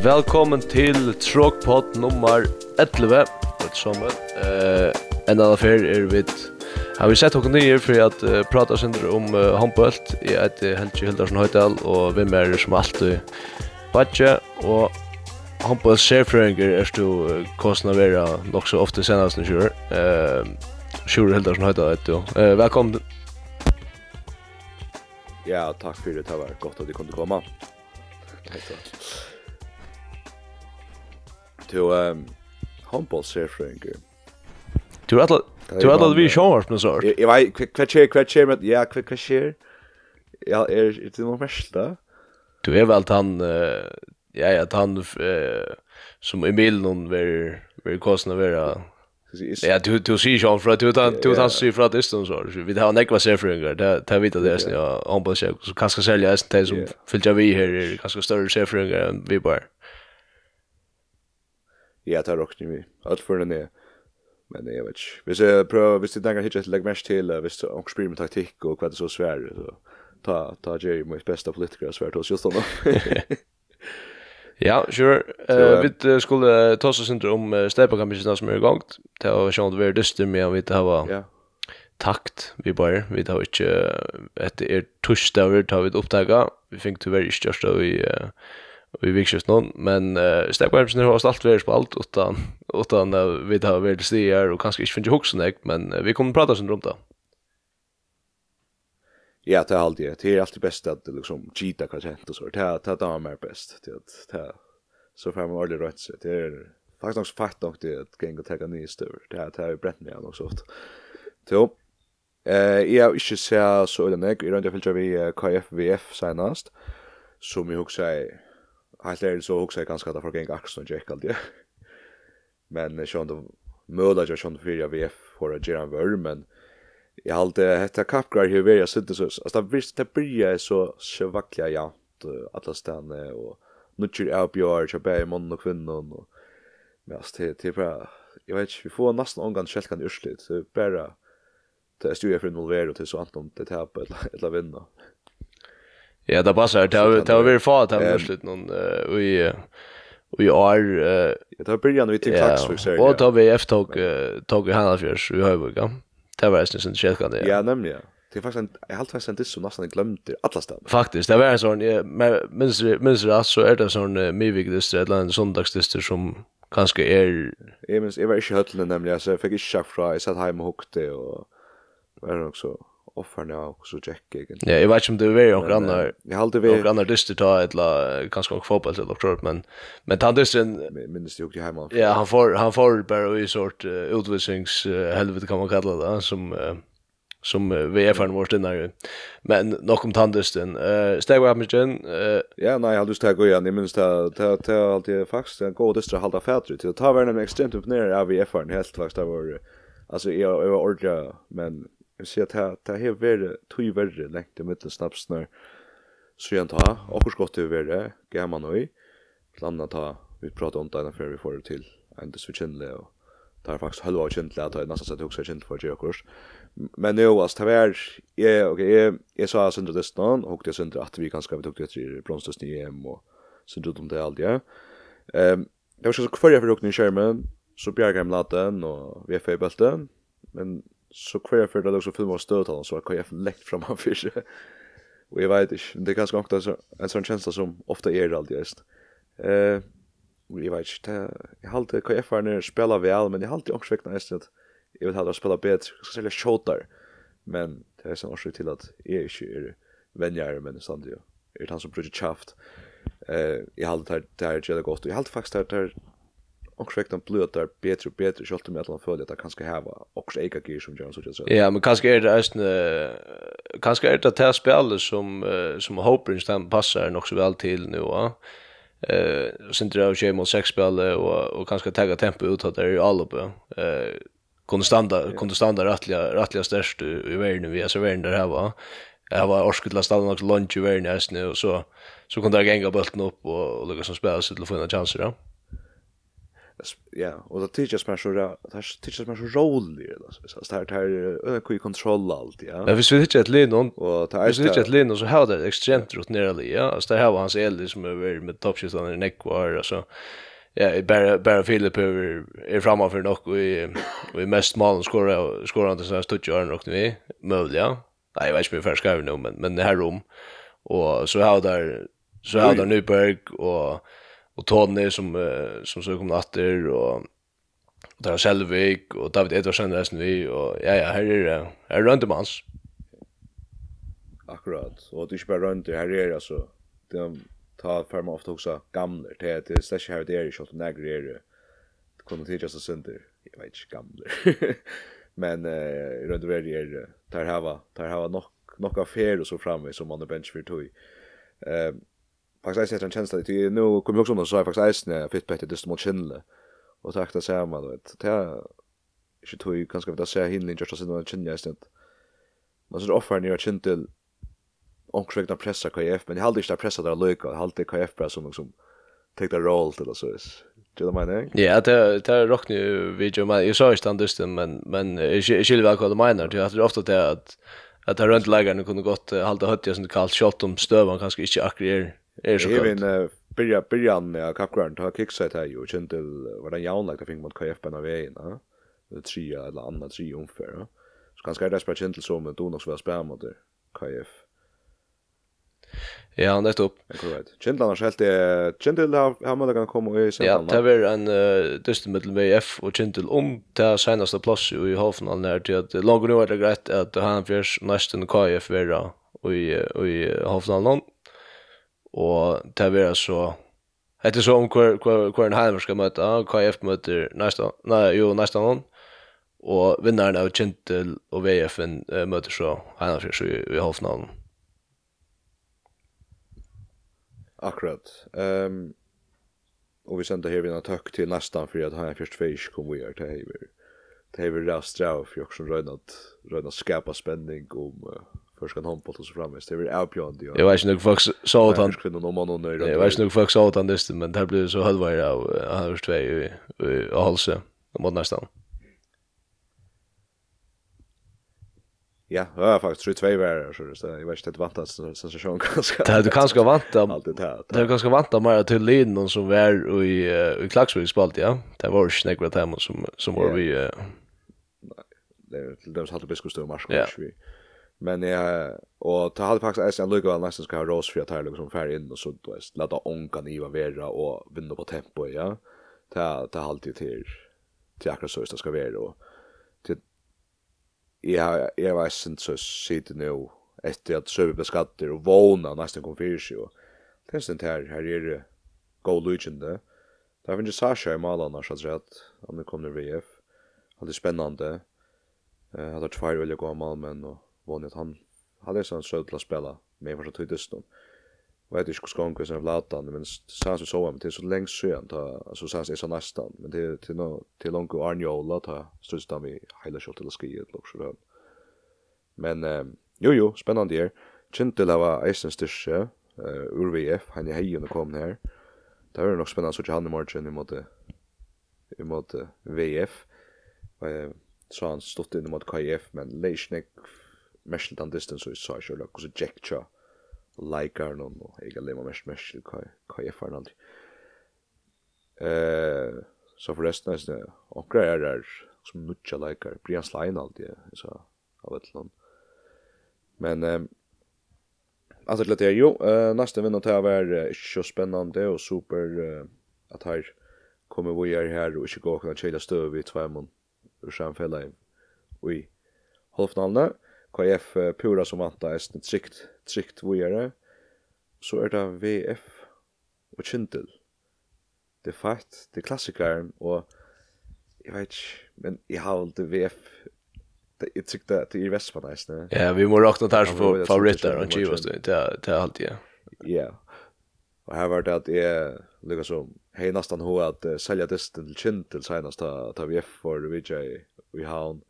Velkommen til Tråkpott nummer 11 Godt som uh, En annen fer er vidt Har vi sett hokken nye for at uh, prata sindre om uh, håndbølt Jeg heter Helgi Hildarsson Høydal Og vi er som alltid Badje Og håndbølt serfrøyngur er stu uh, kostna vera nok så ofte senast enn kjur uh, Sjur Hildarsson Høydal heter uh, Velkommen. Ja, takk for det var godt at du kunne komme. Takk to um humble surfringer. Du alla du alla vi showar på sort. Jag vet kvatcher kvatcher men ja kvatcher. Ja, är det nog mesta. Du är väl han ja ja han som Emil någon ver ver kostna vera. Ja, du du ser ju från du utan du utan ser från distans så. Vi har nekva surfringar. Det det vet det är ja, han bara så kanske sälja är det som fyller vi här kanske större surfringar än vi bara ja, det råkner vi. Alt for den er. Men jeg vet ikke. Hvis jeg prøver, hvis jeg tenker hittet, legg mest til, hvis jeg spyr med taktikk og hva det så svær, så ta, ta Jerry mot besta politiker svær til oss just nå. Ja, sure. Uh, vi uh, skulle ta oss synder om uh, steipakampisen som er i gang. Det var sånn at vi er dyster med at vi ikke har yeah. takt vi bare. Vi har ikke, etter er torsdag, vi tar vi opptaket. Vi fikk tyvärr ikke størst av i uh, i vikskiften, men uh, stekkvarmsen har allt vært spalt, utan, utan uh, vi har vært stier, og kanskje ikke finner hoksen jeg, men uh, vi kommer prata sin om det. Ja, det er alltid, det er alltid best at liksom cheata kvartett och så, det är det är mer bäst, det det så får man ordentligt rätt sig, det är faktiskt också fakt nog det att gänga ta nya stövr, det är det är brett ner och sånt. Så, eh, jag inte ser så den jag, jag rundar filtra vi KFVF senast, som jag också säger, helt ærlig så också jag ganska därför gäng Axon Jack alltid. Men sjön då möda jag sjön för jag VF för att göra värre men jag alltid hetta kapgrar hur vi jag sitter så alltså det visst det blir så svackliga ja alla stanna och nu tror jag på jag jag på man och kvinnan och men alltså det det bara jag vet inte vi får nästan omgång självkan urslit så bara det är ju för involverad till så antom det här på eller vinna. Ja, det passar. Det har det har varit fart här slut någon i vi är det har börjat nu till klax för sig. Och då vi efter tog tog i handen i så. Det var nästan sen checkade. Ja, nämligen. Det är faktiskt en jag har fast det så nästan glömt det alla ställen. Faktiskt, det var en sån minns minns det så är det sån myvigdist eller en söndagsdist som kanske är Jag minns jag var inte höllen nämligen så jag fick inte chack från jag satt hemma och hukte och var också offarna och så Jack igen. Ja, jag vet inte om det är väl några andra. Jag har alltid några andra dyster ta eller kanske också fotboll eller något men men han dysten minns det ju hemma. Ja, han får han får bara i sort utvisnings helvete kan man kalla det som som VFN vår stundar. Men nog om tandisten. Eh steg upp med Ja, nej, jag lust att gå igen. Jag minns det ta ta alltid faktiskt en god dystra halda fätru till att ta värna med extremt upp ner av VFN helt faktiskt var alltså jag var ordra men Jeg sier at det, det har vært tog verre lengt i midten snapsene så igjen ta, akkur skott det verre, gamma nøy, landa ta, vi prater om det før vi får det til, endes vi kjennelige, og det er faktisk halva av kjennelige, at det er nesten sett hukse kjent for å kurs. Men jo, altså, det var, jeg, ok, jeg, jeg sa Sindra Destan, og hukte jeg Sindra at vi kanskje vi tok det etter bronstøsten i EM, og Sindra om det aldri. Um, jeg var så kvar jeg for hukne i skjermen, så bjerg jeg laten, og vi er feibelten, men så kvar för det också filmar stöd honom så kan jag läkt fram han för sig. Och jag vet inte, det är ganska ofta en sån känsla som ofta är det alltid just. Eh, och jag vet inte, jag har alltid KF när spelar väl, men jag har alltid också väckna nästan att jag vill hellre spela bättre, jag ska sälja shootar. Men det är sån orsak till att jag inte är vänjare, men samtidigt är det han som brukar tjaft. Eh, jag har alltid det här gäller gott, och jag har alltid faktiskt det här och sjukt om blöt där bättre och bättre skolt med att man följer att det kanske häva och så eka gear som gör så så. Ja, men kanske är det en kanske är det det spelet som som Hopkins den passar nog så väl till nu va. Eh sen drar jag mot sex spel och och kanske ta tempo ut att det är all uppe. Eh konstanta konstanta rättliga rättliga störst i världen vi är så världen där här va. Jag var orskutla stanna också lunch i världen nu och så så kunde jag gänga bulten upp och, och lyckas spela så till att få en chans då. Ja ja, och det teachers man så där, teachers man så rolig alltså. Så där där över kul kontroll allt, ja. Men vi skulle inte ett Lennon och ta är inte ett Lennon så har det extremt rot nere ja. Så det här var hans eld som över med toppskjutaren i Neckwar och så. Ja, bara bara Philip över är framför nog och i i mest mål skorar skora inte så här stutch och nog nu ja. Nej, jag vet inte hur färska nu men men det här rom. Och så har där så har där Nyberg och och Tony som uh, som så kom åter och och där Selvik och David Edvardsen resten vi och ja ja här är det här runt om hans. Akkurat. Och det är bara runt det här är alltså de tar för mig ofta också gamla det är det slash här det är ju shot när det är det kommer till just center. Jag vet inte gamla. Men eh runt det är tar hava tar hava nog några affär och så framme som man bench för tog. Ehm faktiskt är en chans att det nu kommer också någon så faktiskt är fit bättre det mot chinle och tack det samma då vet det är ju tog, ju kanske att säga hinner just att det chinle är inte man så offrar ni att chintel omkring pressa KF men jag hade inte pressa där lucka jag hade KF press som liksom take the roll till så is Do you mean? Ja, det det rocknar ju video men jag sa ju standard men men jag skulle väl kolla menar det är ofta det att att det runt lägger nu kunde gått halta hött som det kallt shot om stövan kanske inte akkurat är så kallt. Även börja början ja kapgrund ta kickset här ju kände vad den jaun jaunlagt fick mot KF på vägen va. Det tre eller andra tre ungefär. Så kanske det spelar kände så men då nog så spär mot KF. Ja, nettopp. Korrekt. Kjentland har skjelt det. Kjentland har, har man kan komme i sen. Ja, det var en uh, dyster mittel med F og Kjentland om det senaste plass i halvfinalen her til at lager nå er det greit at han fjers nesten KF vera i, i Hoffenhallen og det vera så Hetta så om kvar kvar kvar ein halvur skal møta, KF møter næsta, nei, jo næsta hon. Og vinnaren av Gentil og VF möter så Heinafjør så i, i halvfinalen. Akkurat. Ehm um, og vi sender her vinna tøkk til næstan for at Heinafjør Tveish kom vi er till Heiver. Det har vi rast drav for jeg som røyna skapa spenning om uh, förskan handboll på så framvis. Det är väl avbjörande. Jag vet inte folk så att han. Jag vet inte folk så att han det men det blev så halvvägs av Havers två i Halse mot nästan. Ja, det var faktiskt 3-2 värre, så det jag vet inte det vantas så så så ganska. Det hade ganska vanta, det hade kanske vanta mer till Lin någon som var i, i Klaxvik spalt, ja. Det var ju snäggrat hemma som, som var vi... Nej, det är till dem som hade biskostö och marskors. Ja. Men jag och ta hade faktiskt en lucka nästan ska ha ros för att här liksom färg in och så då är lata onkan i vad vera och vinna på tempo ja. Ta ta alltid till till akkurat så det ska vara och till jag jag var sen så sitter nu efter att söva beskatter och våna nästan kom för sig och testen här här är det go legend Där finns Sasha i Malan har sagt rätt om det kommer VF. Det är spännande. Eh hade två väldigt goda mål men och vån at han han er sånn sød til å spela med for så tøytest noen og jeg vet ikke hvordan gong som platan men sans vi så men det til så lengst søen ta så sans jeg så nestan men til til no til langt og Arnjola ta styrst han vi heila kjølt til å skri et lukk men eh, jo jo spennande her Kintil hava eisen styrse ur VF han er heien og kom her det var nok spennende så ikke han i morgen i måte i måte VF så han stått inn mot KF men leisnek mesken tan distance og så så lukk så jack cha likar non og jag er lema mest mest kai kai jag for alt eh så forresten är det okra er der som nutja likar Brian Slime alltid så av ett land men eh alltså det är ju eh nästa vinner tar var så spännande och super att här kommer vi är här och ska gå och chilla stöv i två mån ur samfällan i halvfinalen KF pura som vanta er snitt trygt, trygt vujere. Så er det VF og Kindel. Det er fakt, det er klassikeren, og jeg vet ikke, men jeg har alltid VF jag tyckte att det är Vespa på nice Ja, vi må räkna där för favoriter och Chivas det det är alltid. Ja. Ja. Och här var det att är lika så hej nästan hur att sälja det till Chintel senast att VF för VJ vi har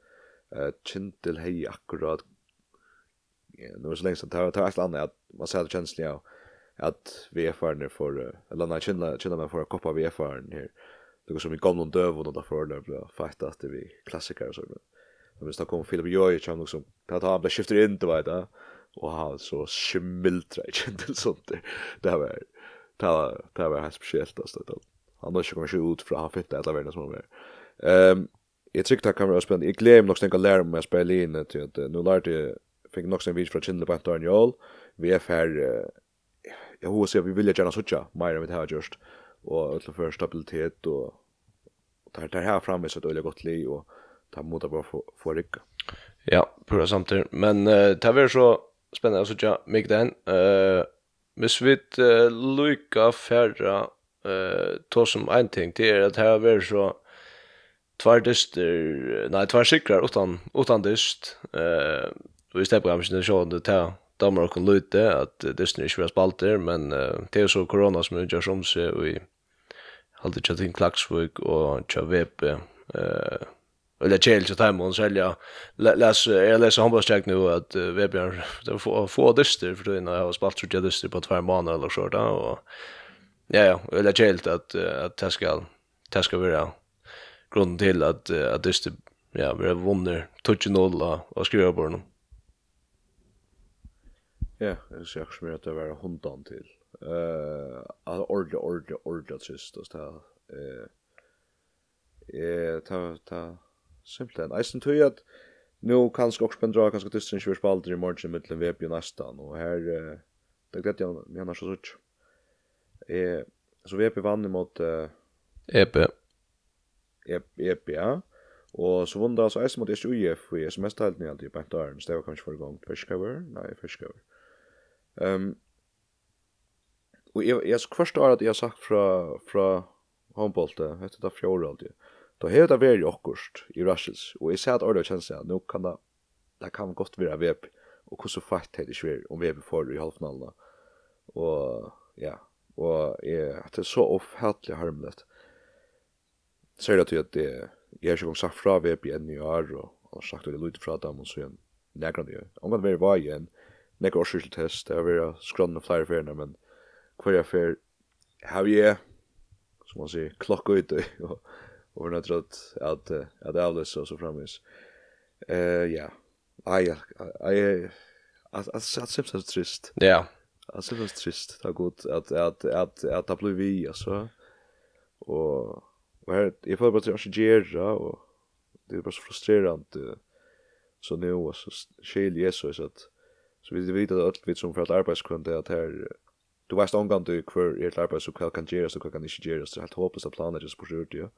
eh Chintel hej akkurat nu är så länge sedan det var ett annat att man ser det känsligt av att VFR för eller när känna känna man för att koppa VFR här det går som i gamla döv och då för det blir fakt att det vi klassiker och så men det visst kom Philip Joy han också att han blir skifter in det vet jag och han så smiltra i känslan sånt där det var det det var helt speciellt alltså då han har ju kommit ut från han fitta alla världen som är ehm Jag tyckte kan vara spännande. Jag glömde nog att lära mig att spela in. Nu lärde jag fick nog sen vis från Chinle på Antonio Jol. Vi är för jag hoppas att vi vill gärna söka mer med här just och öll för stabilitet och där där här framme så det är gott li och ta mot att bara få få rycka. Ja, pura samtidigt. Men uh, det var så spännande att söka mig den. Eh Hvis vi uh, lykka færre uh, som en ting, det er att här er så tvärdister, dyster, nei, utan, utan dyst, uh, Så vi stäpper kanske den showen det här. Damer och lute att Disney inte vill spalter men uh, det är så corona som gör som sig och i alltid chat in Klaxvik och Chavep eh uh, eller Chelsea så tar man sälja läs jag läser handbollscheck nu att uh, VP har få få dyster för då innan jag har spalt så jag dyster på två månader eller så där och ja ja eller Chelsea att att det ska det ska vara grunden till att att dyster ja vi har vunnit 2-0 och skriver på honom. Ja, jeg ser ikke så mye at det var hundan til. Uh, altså, ordentlig, ordentlig, ordentlig trist, altså, det er, eh, ta, ta, simpelthen. Eisen tøy at nu kanskje også spendra, kanskje tysten ikke vi spalder i morgen mittelen VB i nestan, og her, det er greit jeg mener så sutt. Eh, så VB vann imot... Uh, EP. EP, ja. Og så vunnet altså eisen mot SUIF i SMS-talen i alltid i bænt døren, så det var kanskje for gang, Ferskauer, nei, Ferskauer. Ehm um, og jeg, jeg så første året at jeg har sagt fra, fra håndbolta, hette det fjore alltid, da har det vært akkurat i Rashes, og jeg ser at ordet kjenner seg, nå kan det, det kan godt være VB, og hvordan fakt det ikke om VB får i halvfinalen. og ja, og jeg, at det er så opphattelig harmlet, ser det til at det, jeg har ikke sagt fra web i en ny år, og har sagt at jeg lyder fra dem, og så igjen, negrande, omgang det var igjen, nekk årsir til test, det har vært skrann flere ferner, men hver jeg fer, har jeg, som man sier, klokka ut, og, og vi er nødt at, at det avløse og så fremvis. Uh, ja, ai, ai, at, at, at simpelthen trist. Ja. At simpelthen trist, det er godt, at, at, at, at det blir vi, altså. Og, og her, jeg føler bare at jeg ikke gjør og det er bare så frustrerende, så nu, altså, skil jeg så, at, Så vi vet att allt vi som för att arbetsgrund är att här du vet omgång du kvar i ett arbete så kan göra så kan inte göra så helt hoppas att planer just på skjort ja.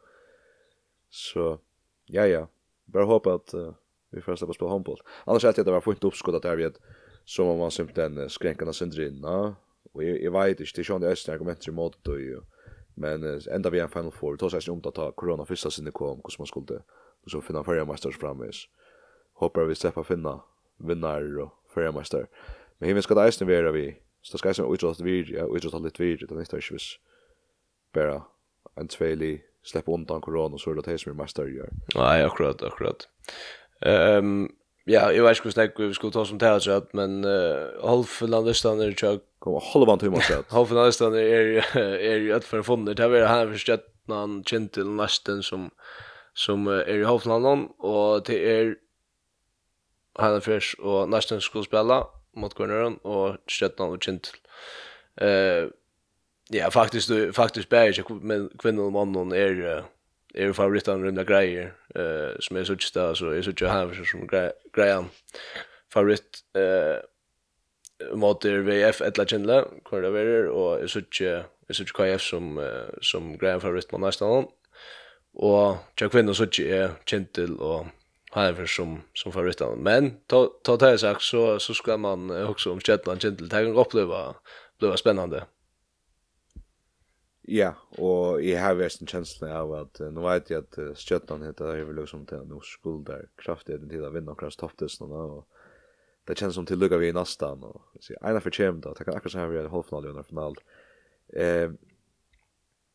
Så ja ja, bara hoppas att uh, vi får släppa spela handboll. Annars hade det var fint uppskott att det är vi att som om man simpelthen skränkarna sönder in. Och jag, jag vet inte, det är sådana östliga argumenter emot det ju. Men uh, ända vi en Final Four, det tar sig om att ta corona första sinne kom, hur man skulle, och så finna förra mästars framvis. Hoppar vi släppa finna vinnare och för jag mästare. Men hur ska det eisen vara vi. Så det ska jag utråd vi, ja, utråd lite vi, det nästa är bara en tveli släppa undan korona så det det som är mästare gör. Nej, akkurat, akkurat. Um, Ja, jag vet inte hur snäck vi skulle ta som teatrat, men uh, halvfinalistan är tjock. Kom, halvan timmar sett. halvfinalistan är, är ju ett för fonder. Det är han förstått när han känt till nästen som, som är i halvfinalen, och det är Heinefjers og Næsten skulle spille mot Kornøren og Stjøtland og Kintel. Eh, ja, faktisk, du, faktisk bærer ikke kvinnen og mannen er, er favorittene rundt greier, eh, som er sånn sted, så er sånn ikke Heinefjers som greier favoritt eh, mot VF etla Kintel, hvor det er, og er sånn ikke Jeg synes ikke KF som, som greier favoritt på næsten Og tja kvinner så ikke er Kintel og Hannover som som för utan Men ta ta det sagt så så ska man också om Shetland Gentle ta en uppleva uppleva spännande. Ja, och jag har väl en känsla av att nu vet jag att Shetland heter ju väl som till nu skuld där kraftigt till att vinna cross topptesterna och det känns som till lucka vi i nästan och så ena för kämpa att kan akkurat så här vi har halvfinal och final. Eh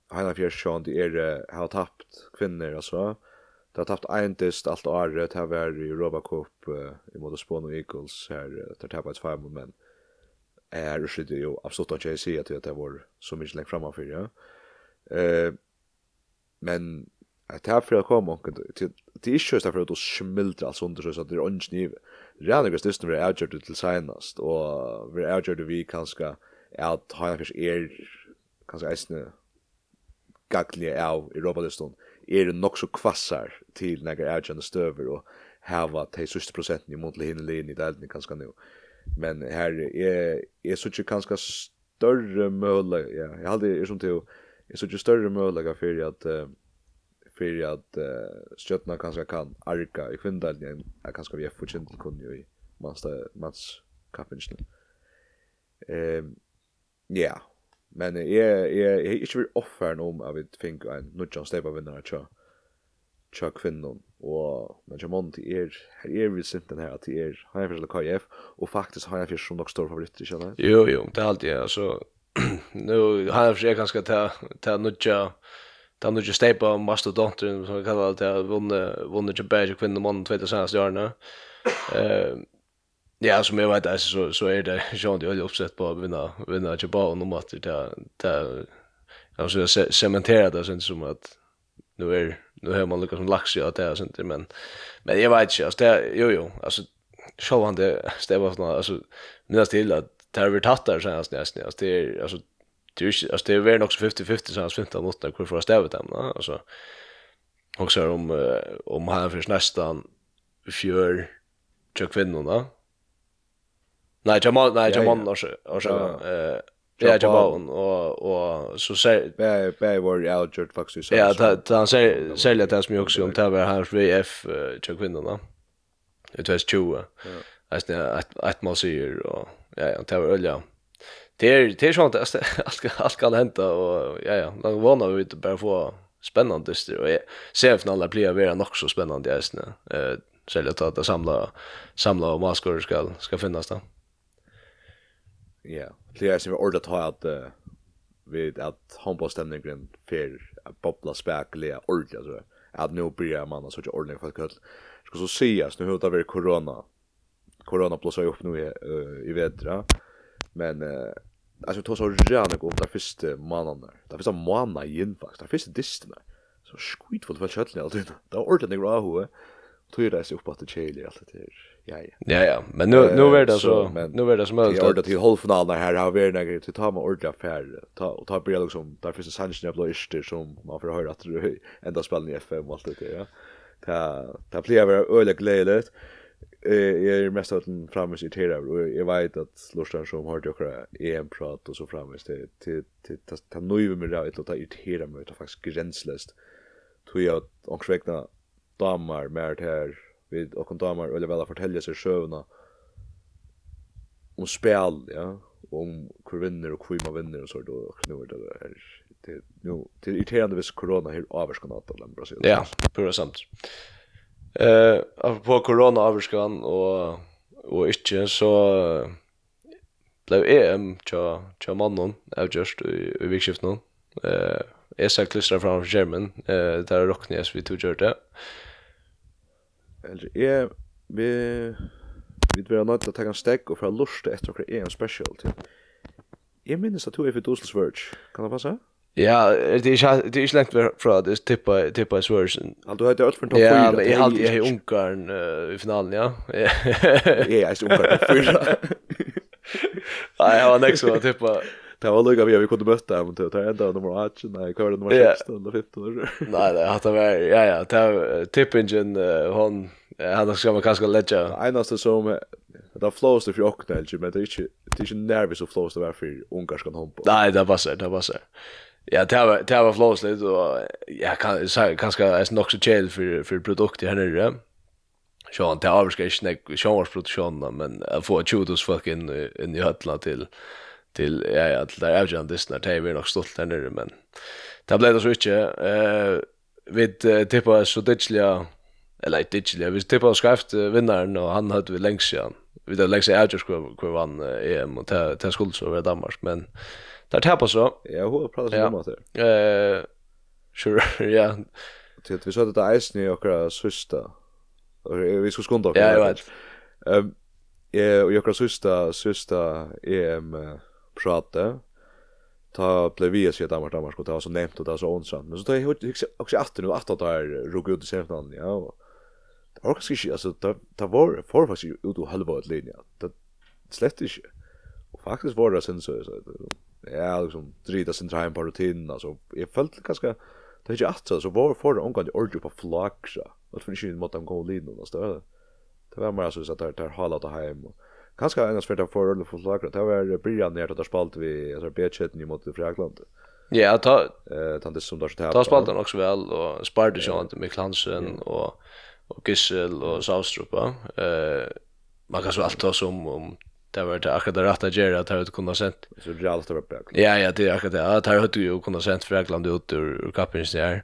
Hanna Fjärsson det är har tappat kvinnor alltså. Det har tapt en dist alt året, det har vært i Europa Cup uh, i måte Spawn og Eagles, her det har tapt et fem, men er jo jo absolutt ikke jeg sier til at det var så mye lengt fremme for, ja. Uh, men at det her for å komme, det er ikke just derfor at du smilter alt sånt, så det er ikke niv. Rennig og stisten vi avgjøre det til senast, og vi avgjøre det vi kanskje, at han kanskje er kanskje eisne gagliga av Europa-listan er nok så kvassar til nægra ergjande støver og hava de sørste prosenten imot til hinne linje i deltene kanskje nu. Men her er, er så ikke kanskje større møller, ja, jeg halde er som til, er så ikke større møller for at uh, för att uh, stjärnorna kanske kan arka i kvinnan jag kanske vi får inte kunna ju mans mans kapitel. Ehm ja, Men jag jag jag inte vill offra om av ett fink en nudge step av vinnare tja. Tja kvinnon og men jag måste er här är vi sent den här att er har jag för KF och faktiskt har jag för som nog stor favorit känner. Jo jo, det är alltid alltså nu har jag försökt ganska ta ta nutja ta nutja step av mastodonten som kallar det vunne vunnit ju bättre kvinnan man det senaste så Eh Ja, som jag vet alltså så så är det Jean Diol uppsett på att vinna vinna ju och om att det det alltså cementerar det sen som att nu är nu har man lyckats med lax att det sånt men men jag vet inte alltså det jo jo alltså show han det stäva såna alltså minns till att det har vi tagit där sen alltså det är alltså det är alltså det är väl också 50-50 sen 15 mot där hur får stäva dem alltså också om om han för nästan fjör tjock kvinnorna Nej, Jamal, nej, Jamal och så eh Ja, Jabon och och så säger Bär Bär var outjort faktiskt så. Ja, det han säger säljer det som också om Taver här för VF till kvinnorna. Det var 20. Ja. Alltså att att man ser och ja, ja, Taver ölja. Det är det är sånt att allt allt kan hända och ja ja, då vånar vi inte bara få spännande det och ser för alla blir vara nog så spännande just nu. Eh sälja att att samla samla och maskor ska ska finnas där. Ja, det är som vi ordat har att uh, vid att handbollsstämningen för att bubbla späkliga ordentligt så att nu börjar man så att ordentligt för att ska så sägas nu hur det var corona corona blossar upp nu i uh, i vetra men uh, alltså tog så jävla upp där första månaden där där första månaden igen faktiskt där första disten där så skit för det. Var alltid. Det var ordentligt bra hur tog det sig upp att det chili allt det ja ja. Ja ja, men nu nu är det så nu är det som helst. Jag till halvfinalen här har vi några till ta med ordla färd ta och ta blir liksom där finns en sanction av Leicester som man får höra att det ända spelar i FM och allt det ja. Ta ta blir över öle glädjet. Eh jag är mest utan framåt i tera och jag vet att Lustan som har det också EM prat och så framåt till till till ta nu med det att ta ut hela mötet faktiskt gränslöst. Tror jag att också vägna damer mer här vi och kon damer eller väl att fortälja sig sjövna om spel ja om hur vinner och hur man vinner och så då och nu är det här det nu till irriterande vis corona här avskan att den Brasil. Ja pura sant. Eh uh, på corona avskan och och inte så blev EM tja tja mannen av just i, i vikskiften nu eh uh, Esa klistrar fram German. Eh, där rocknes vi tog gjort det eller jeg, vi, vi vil være ta en stegg og fra lust etter hva en special til. Jeg minnes at du er for Dusels Verge. Kan det passe? Ja, det er ikke, det er ikke lengt fra det tippa, tippa i Sversen. Du har det for en topp 4. Ja, men jeg har alltid Ungarn i finalen, ja. Jeg er ikke Ungarn i 4. Nei, jeg var nekst som tippa det var lugga vi vi kunde möta dem till ta enda nummer 8 nej kvar nummer 16 eller 15 nej nej att det var ja ja det tippingen hon Han ska man kanske lägga. Enaste som det flows det för okna elge men det är inte det är inte nervös och flows det var för ungarskan på. Nej, det var så, det var så. Ja, det var det var flows det och jag kan så kanske är nog så chill för för produkt här nere. Så han tar över ska inte showproduktionen men få chudos fucking in i höllan till till ja ja till där avgörande lyssnar det är vi nog stolt här nere men det blev det så inte eh vid tippa så ditchliga eller ett vi jag visste på skrift vinnaren og han hadde vi lengst igen vi hade längst jag just kvar vann EM og ta ta skuld så över Danmark. Men där tappar så. Ja, jag har pratat om det. Eh sure ja. Till vi så det där isen i okra søsta, og vi skulle skunda Ja, jeg vet. Ehm eh och jag sista sista EM prata ta blev vi så Danmark Danmark och det var så nämnt och det var så onsant men så tar jag också åter nu att ta där rog ut i semifinalen ja det var kanskje ikke, altså, det, det var for faktisk ut og halva et linje, det slett ikke. Og faktisk var det sen så, ja, liksom, drita sin trein på rutinen, altså, jeg følte kanskje, det er ikke at, så var for det omgang til ordet på flaksa, at for ikke måtte han gå linjen, altså, det var mer, altså, at det er halat og heim, og kanskje en ansvart av for ordet på flaksa, det var bryr nere at det spalt vi, altså, B-kjetten imot Frakland, Ja, ta eh tant som där så ta, Ta spalten också väl och sparade ju inte med Klansen och och Gissel och Saustrupa. Eh man kan så allt ta som om det var det akkurat rätt att göra att ha ut kunna sent. Så det är allt över bra. Ja ja, det är akkurat det. Att ha ut ju kunna sent för England ut ur, ur kappen där.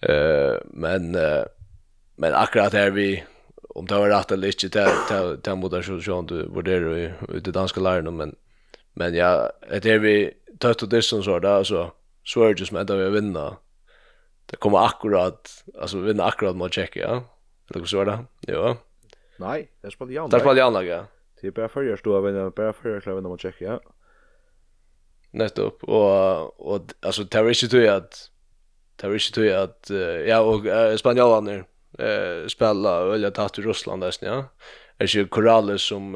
Eh men men akkurat där vi om det var rätt eller inte där där där mot så så du var där det danska läraren men men ja, det är vi tött och distance så där så så är det just med att vi vinner. Det kommer akkurat alltså vinna akkurat mot Tjeckien, ja. Eller hur så det? Jo. Nej, det spelar jag. Där spelar jag ja. Det är bara för jag står vinna, bara för jag klarar vinna mot Tjeckien. Ja. Nästa och och alltså Tarish tror jag att Tarish tror jag att ja och uh, spanjorarna eh spela eller ta till Ryssland där ja. Är ju Corrales som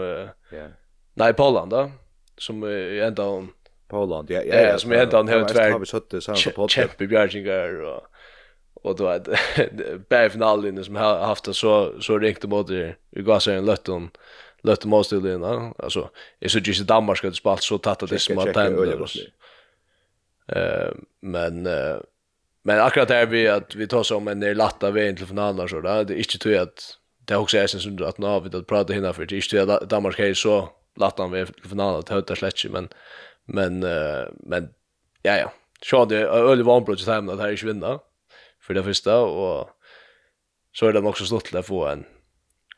ja. Nej, Polen då som ända om Polen. Ja, ja, ja, som ända om, har tvär. Har vi suttit så på podcast. Champions och och då att bärfinalen som har haft det så så rikt mot det vi går så en lötton lötton måste det då. alltså är så just Danmark ska spela så tätt att det som att eh men men akkurat där vi att vi tar som en latta vägen till finalen så där det är inte tror att det också är sen som att nu har vi att prata hinna för det är inte att Danmark är så latta vi till finalen att höta släcke men men men ja ja Så det är öle vanbrott i timen att här inte vinna för det första och så är det också stort att få en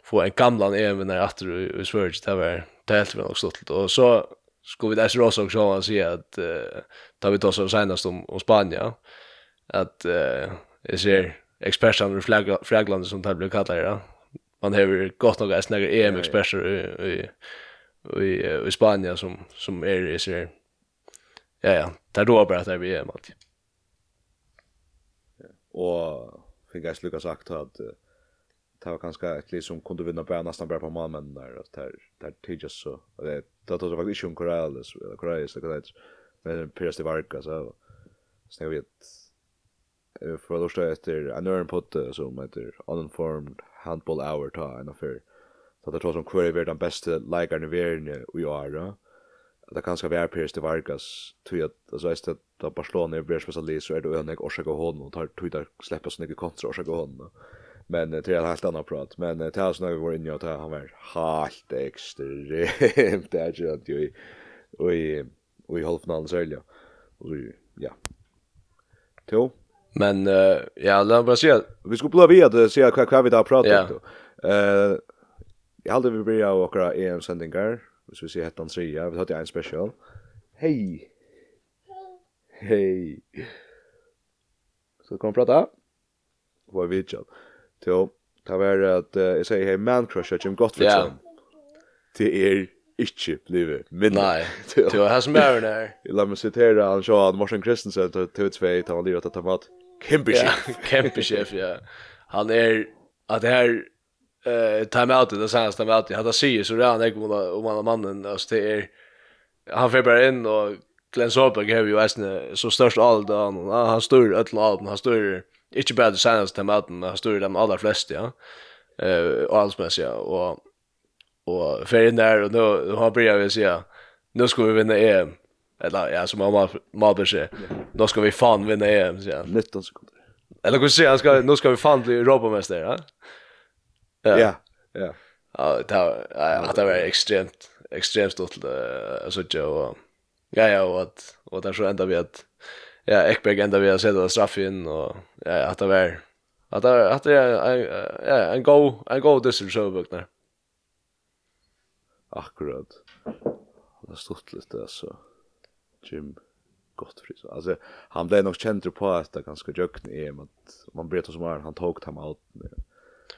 få en gamla EM när att du i Sverige det var det helt väl också stort och så skulle vi där så också så att se att uh, tar vi då så senast om, om Spanien att uh, jag ser experterna ur Flagland som det blir kallat ja. Man har gått några att snägga EM-experter i, i, i, i Spanien som, som är i ser Ja, ja, det då bara att det är EM alltid. Och fick jag sluka sagt att det var ganska ett liv som kunde vinna bara nästan bara på mannen där att där där tidigt så. Det det var faktiskt en eller korallis det där men Piers de Varga så så vi vet för då står efter en örn potte som heter uninformed handball hour ta en affär så det tror som query vart den bästa likern i världen i år det kanskje vi er Pires til Vargas, tog alltså är det då Barcelona är bäst spesialist, så är det øyne jeg årsak av hånden, og tar tog släppa så mycket kontra orsak och hon Men det är helt annat prat, men det er sånn at vi var inne, och det han var helt extremt det är ju att ju och i, och i halvfinalen så og ja. Jo. Men, uh, ja, låt meg se. Vi skulle blå vi att se vad hva vi har pratat om eh Jag hade vi börja och åkra EM-sendinger, hvis vi sier hettan han tria, vi hadde en special. Hei! Hei! Så kom prata. Det var vidtjall. Til ta var at uh, jeg sier hei man crusher, Jim Gottfridsson. godt for. Det er ikke blivet minne. Nei, det var her som er hun her. La meg sitere han så han Morsen Kristensen til TV, han lirer at han var kjempesjef. kempechef. kjempesjef, ja. Han er, at det her, eh time out det sanns time out hade sig så där när kom om alla mannen alltså det är han får bara in och Glenn Sorberg har ju äsna så störst all dagen han står öll all han står inte bara det sanns time out han står de allra flesta ja. Eh och allsmässiga och och för in där och nu har börjat vi se nu ska vi vinna EM. Eller ja som mamma mamma säger då ska vi fan vinna EM så ja 19 sekunder. Eller hur säger han? Ska nu ska vi fan bli Europamästare ja? Ja. Ja. Ja, det ja det var extremt extremt stort alltså jag ja ja och och där så ända vi att ja Ekberg ända vi att sätta straff in och ja att det var att det att det ja en go en go this show book där. Akkurat. Det stort lite alltså. Jim gott. Alltså han blev nog känd på att det ganska jökn är att man vet som är han tog hem out. ut.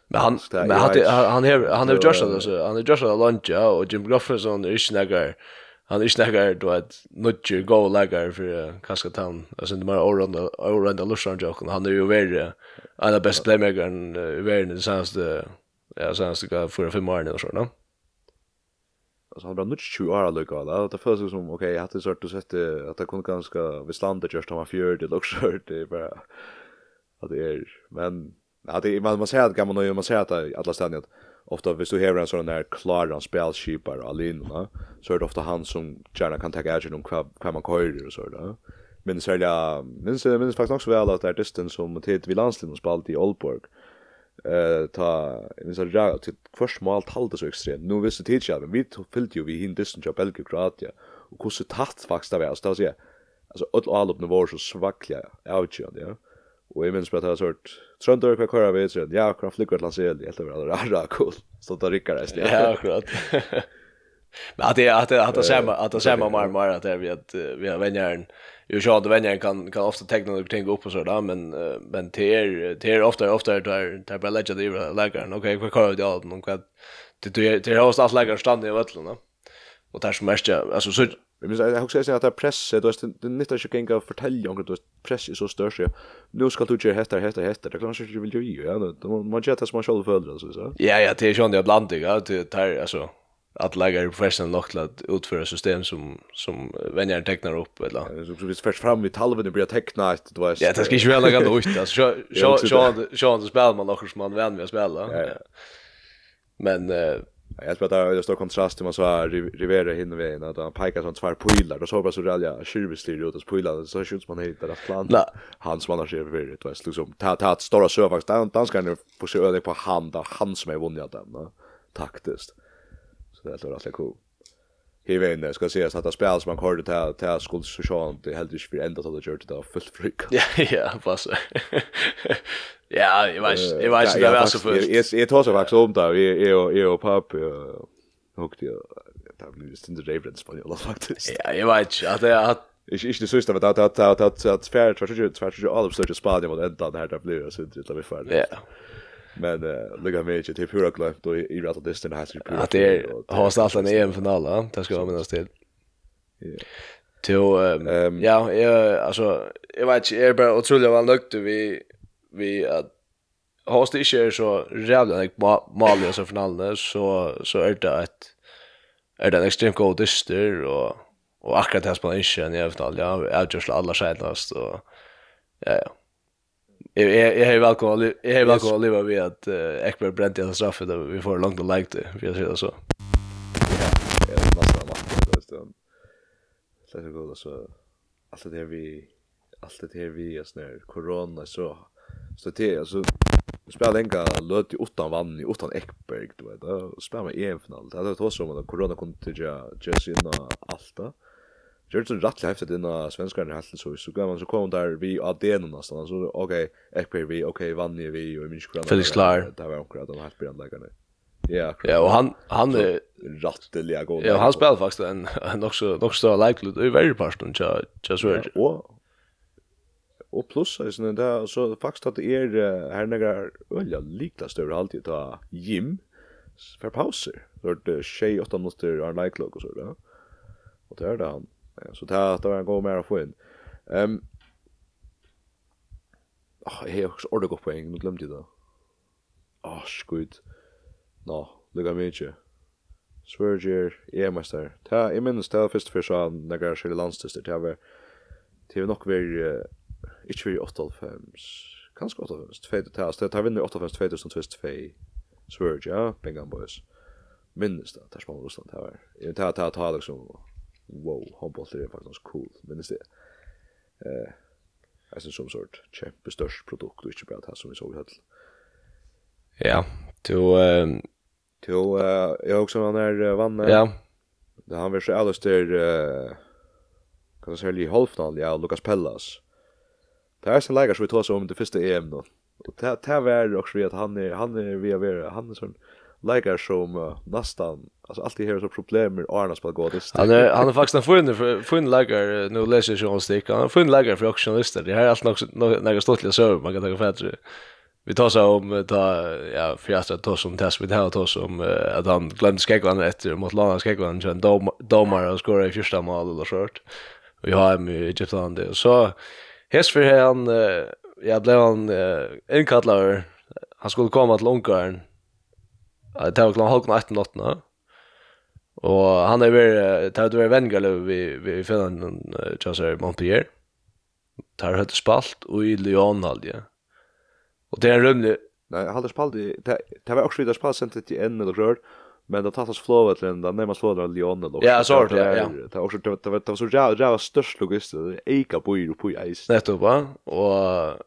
Men han men han han han har Joshua då så han har Joshua lunch ja och Jim Gofferson är inte några han är inte då att nutcher go lagar för kanske town alltså det mer around around the Lushan joke han är ju värre alla best playmaker än värre det känns det ja känns det går för fem år eller så då alltså han har nudge 20 år alltså då det första som okej jag hade sort att sätta att det kunde ganska visslande just han var fjärde luxury det bara att det är men Ja, det man man säger att gamla nu man säger att alla ständigt ofta hvis du har en sån där klar han spelskipar og alene, så är det ofta han som gärna kan ta action om kvab hva man kör och så där Men så där men så men faktiskt också väl att det är distance som tid vi landslinjen spalt i Oldborg eh ta minns jag där till först mål talde så extremt. Nu visste tidigt men vi fyllt ju vi hin distance till Belgien Kroatia och hur så tatt faktiskt det var så att säga. Alltså all all upp nivåer så svackliga avgörande, ja. Og jeg minns på at jeg har sørt, Trøndor, hva kører vi? Så ja, akkurat flykker til hans el, jeg tror det er rara cool. Så da rykker jeg slik. Ja, akkurat. Men att det att det att det samma att det samma mer mer att det vi att vi har vänner ju så att vänner kan kan ofta ta några tänka upp och så där men men det är det är ofta ofta där där bara lägga det lägger okej vad kör det allt någon kvad det det har oss att lägga stanna i vallorna och där som mest alltså så Jag minns jag också säga att det presset då det nyttar ju gänga att fortälja om det press är så störst ja. Nu ska du göra hästar hästar hästar. Det kanske du vill ju ja. Man man gör det som man själv föredrar så så. Ja ja, det är ju ändå bland det ja, det tar alltså att lägga i professional nog till att utföra system som som vänjer tecknar upp eller så så vi först fram vid halven blir teckna ett var. Ja, det ska ju väl lägga då ut alltså så så så så spelar man något som man vän vid att spela. Ja. Men eh Jag tror att det är stor kontrast till man så här Rivera hinner vägen. Att han pekar som tvär pilar och så bara så ralja skyrbestyr ut och pilar så skjuts man hit där plan. Han som annars är för det vet liksom ta ta stora sövaks där danskar nu på sig öde på hand där han som är vunnit dem taktiskt. Så det låter rätt cool här vägen ska sägas att det spel som man hörde till till skulle så sjön det helt inte för ända till det gjort det fullt frik. Ja ja, passa. Ja, jag vet, jag vet det var så först. Jag jag tar så faktiskt om där jag är är och papp och det där blir just inte reference på det faktiskt. Ja, jag vet att det att Ich ich so ist damit hat hat hat hat fair 20 20 all of such a spot und dann hat er blöd so ist das wir. Ja. Men uh, lukka mig inte till pura glömt och i rätta distan det här till pura. Att det är har allt en EM-final, det ska jag minnas till. Till, um, ja, jag, alltså, jag vet inte, jag är bara otroligt väl nöjd vi, vi att Hos det ikke er så rævlig enn mal i disse finalene, så, så er det et er det en ekstremt god dyster, og, og akkurat det spiller ikke i jævnal, ja, avgjørsla alla senast, og ja, ja. Jag jag är välkommen. Jag är välkommen att leva vid att Ekberg bränt i straffet och vi får långt och like det. Vi ser det så. Ja, det är massa matcher det så. Så det går så allt det vi allt det här vi är snär corona så så det alltså spelar enka löt i utan vann i utan Ekberg du vet och spelar med EM final. Det hade tagit så om att corona kunde ju just inna allt gjør det rätt häftigt inna svenskarna i halsen så så går man så kom där vi av Aden nästan så okej okay, vi okej okay, vann vi och minns kvar Felix Klar Det var akkurat, att han helt brand lägger Ja, ja, och han han är rattliga god. Ja, han spelar faktiskt en en också också likely det är väldigt fast och just så. Och och plus är det där så faktiskt att är här några öliga likla större alltid ta gym för pauser. Så det är 8 minuter är likely och så där. Och det är det han Så det här var en god mer att få in. Ehm Ah, jag har också ordet poäng, nu glömde jag det. Ah, skjut. Nå, lukka mykje. Sverger, EM-mester. Ta, jag minns det første fyrst sa han när jag skjer landstester. Det var, det var nok vær, ikke vær i 8.5, kanskje 8.5, 2.5, det var vinner 8.5, 2002, Sverger, ja, Bengan Boys. minns det, det er smal Russland, det var. Jeg tar, tar, tar, liksom, wow, handboll är faktiskt cool. Men det är eh alltså som sort kämpe störst produkt och inte bara det som vi såg i höll. Ja, då ehm då jag också han där vann. Ja. Det han vill så alldeles till eh kan jag säga i halvfinal ja Lucas Pellas. Det är sen lägger så vi tar så om det första EM då. Och det här var också att han är han är vi är han är sån lägger som uh, nästan alltså alltid har så problem med Arnas på godis. Han är han är faktiskt en fin fin lägger nu läser jag oss det. Han är fin lägger för journalister. Det här är något några stortliga server man kan ta för fatt. Vi tar så om ta ja fjärde tar som test vi tar tar som att han glömde skäggan efter mot Lana skäggan så en domare och skora i första mål eller short. Och jag har med Egypten det. Så häst för han jag blev han inkallad han skulle komma till Ungarn Det var klart halv natten natten. Och han är väl tar det väl vängal vi vi finner en Chaser Montpellier. Tar hade spalt och i Lyon ja. Och det är rymde Nej, hade spalt i det var också vidare spalt sent till en eller rör. Men det tas flow flåvet till den närmast flow av Lyon eller Ja, så det, ja. Det var också det var det var så jävla störst logistiskt. Eka bor på is. Nettopp, va? Och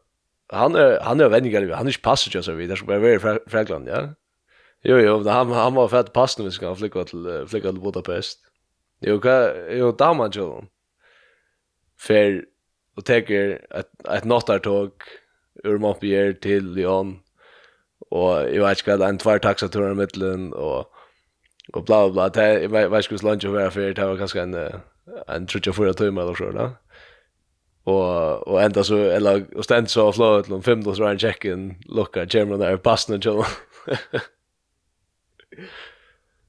han är han är vängal, han är inte passage så vidare så bara vara i Frankland, ja. Jo, jo, han, han var fett passande vi ska flykker till flykker till Budapest. Jo, ka, jo, damen jo. han. Fer, og teker ett et nattartog ur Montpellier til Lyon, og jeg vet ikke hva, en tvær taxaturer i midtelen, og, og bla, bla, bla. Det, jeg vet ikke hvordan lunch å være det var kanskje en, en 34 timer eller så, da. Og, og enda så, eller, og stend så av flået til om 15 år, så en check-in, lukka, kjemmer der, passende til.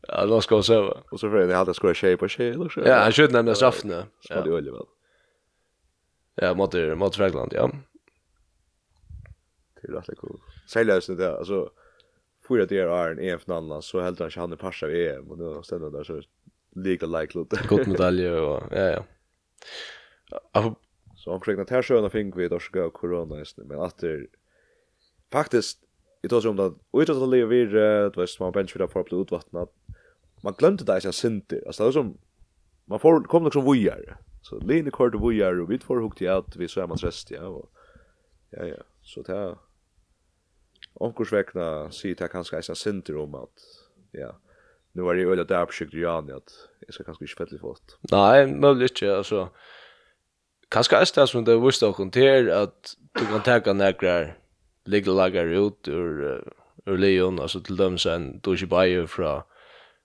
Ja, då ska vi se. Och så för det hade skora shape och shape också. Ja, han skjuter nämligen straffna. Ja, det är väl. Ja, mot mot Frankland, ja. Det är rätt kul. Säljösen där, alltså att det är en EF annan så helt han han passar vi EM och nu ställer där så lika like lot. Gott medalj och ja ja. Alltså Så omkring den här sjön fick vi då ska corona just men att det faktiskt vi tar som det och utan att leva vid det var små bench för att få blod vattnat man glömde det jag synte alltså det som man får kom liksom vojar så Lene kort vojar och vi får hukt ut vi så är man rest ja och ja ja. Så det Onkurs vekna sier det kanskje eisen sinter om at, ja, nu var det jo øyla der oppskykt i Jani at jeg skal kanskje ikke fettelig fått. Nei, mulig ikke, altså, kanskje eisen det som det er vust av konter at du kan teka nekrar ligger lagar ut ur ur Leon alltså till dem sen då ju fra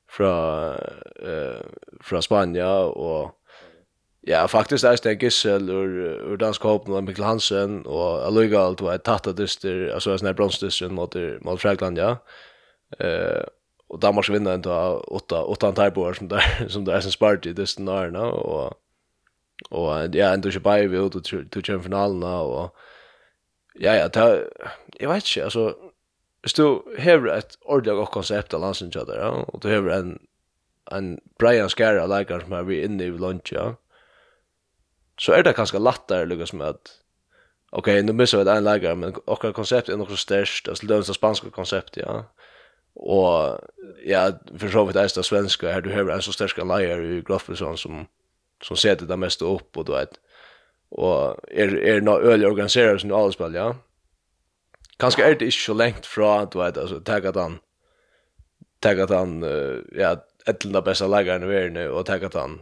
fra eh fra Spanien och ja faktiskt är det Gissel ur ur dansk hopp med Mikkel Hansen och Aluga allt var av dyster alltså sån här bronsdyster mot mot Frankland ja. Eh och Danmark vinner ändå åtta åtta antal som där som där som spart i dysten där och och ja ändå ju by vi ut till till finalen och Ja, ja, ta, jeg vet ikke, altså, hvis du hever et ordentlig godt konsept av landsinnkjøter, ja, og du hever en, en Brian Skara leikar som er vi inne i lunch, ja, så er det kanskje lattere lukkes med at, ok, nå missar vi et en leikar, men okkar konsept er så størst, altså det er en spansk konsept, ja, og ja, for så vidt eist av svenska, her du hever en så størst leikar i Groffelson som, som ser det mest opp, og du vet, og er, er några öliga organiseret som alle ja. Kanskje er det ikke så lengt fra, du vet, altså, takk at han, takk at han, uh, ja, de bästa leggeren i verden, og takk at han,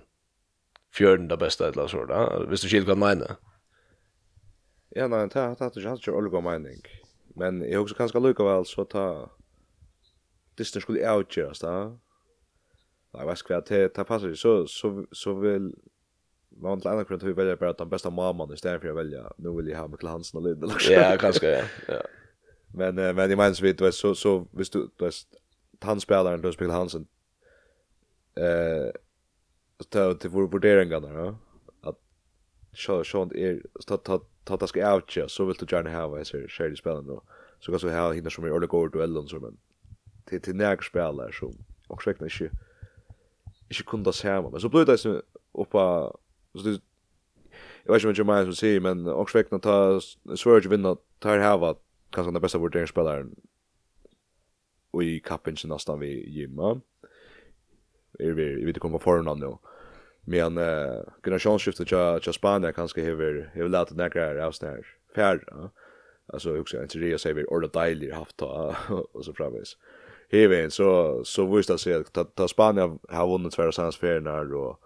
fjørenda bästa et eller så sånt, Visst Hvis du skil kan mene. Ja, nei, det har hatt har hatt ikke olga mening. Men jeg husker kanskje lukka vel, så ta, Disney skulle avgjøres, da. Nei, hva skal jeg, det passer ikke, så, så, så vil, man till andra kunde välja bara den bästa mamman istället för att välja nu vill jag ha Michael Hansen och Linda liksom. Ja, kanske ja. ja. Men eh, men i minns vi då så så visst du då han spelar då spelar Hansen eh ta till vår vurderingar då att så så är ta ta ta ta ska outcha så vill du gärna ha så här i spelen då så kan så ha hinna som är eller går duellen så men till till nära spelare så och säkert inte inte kunde se men så blir det så uppa Så det jag vet inte vad jag som säger men också väckna ta Sverige vinna tar hava kanske den bästa vurderingsspelaren och i kappen så nästan vi gymma. Jag vet inte kommer förna nu. Men eh generationsskiftet till till Spanien kanske hever hever lärt att av såna här färra. Alltså också inte det säger vi orda deilig haft ta och så framvis. Hever så så visst att se att ta Spanien har vunnit två sanns och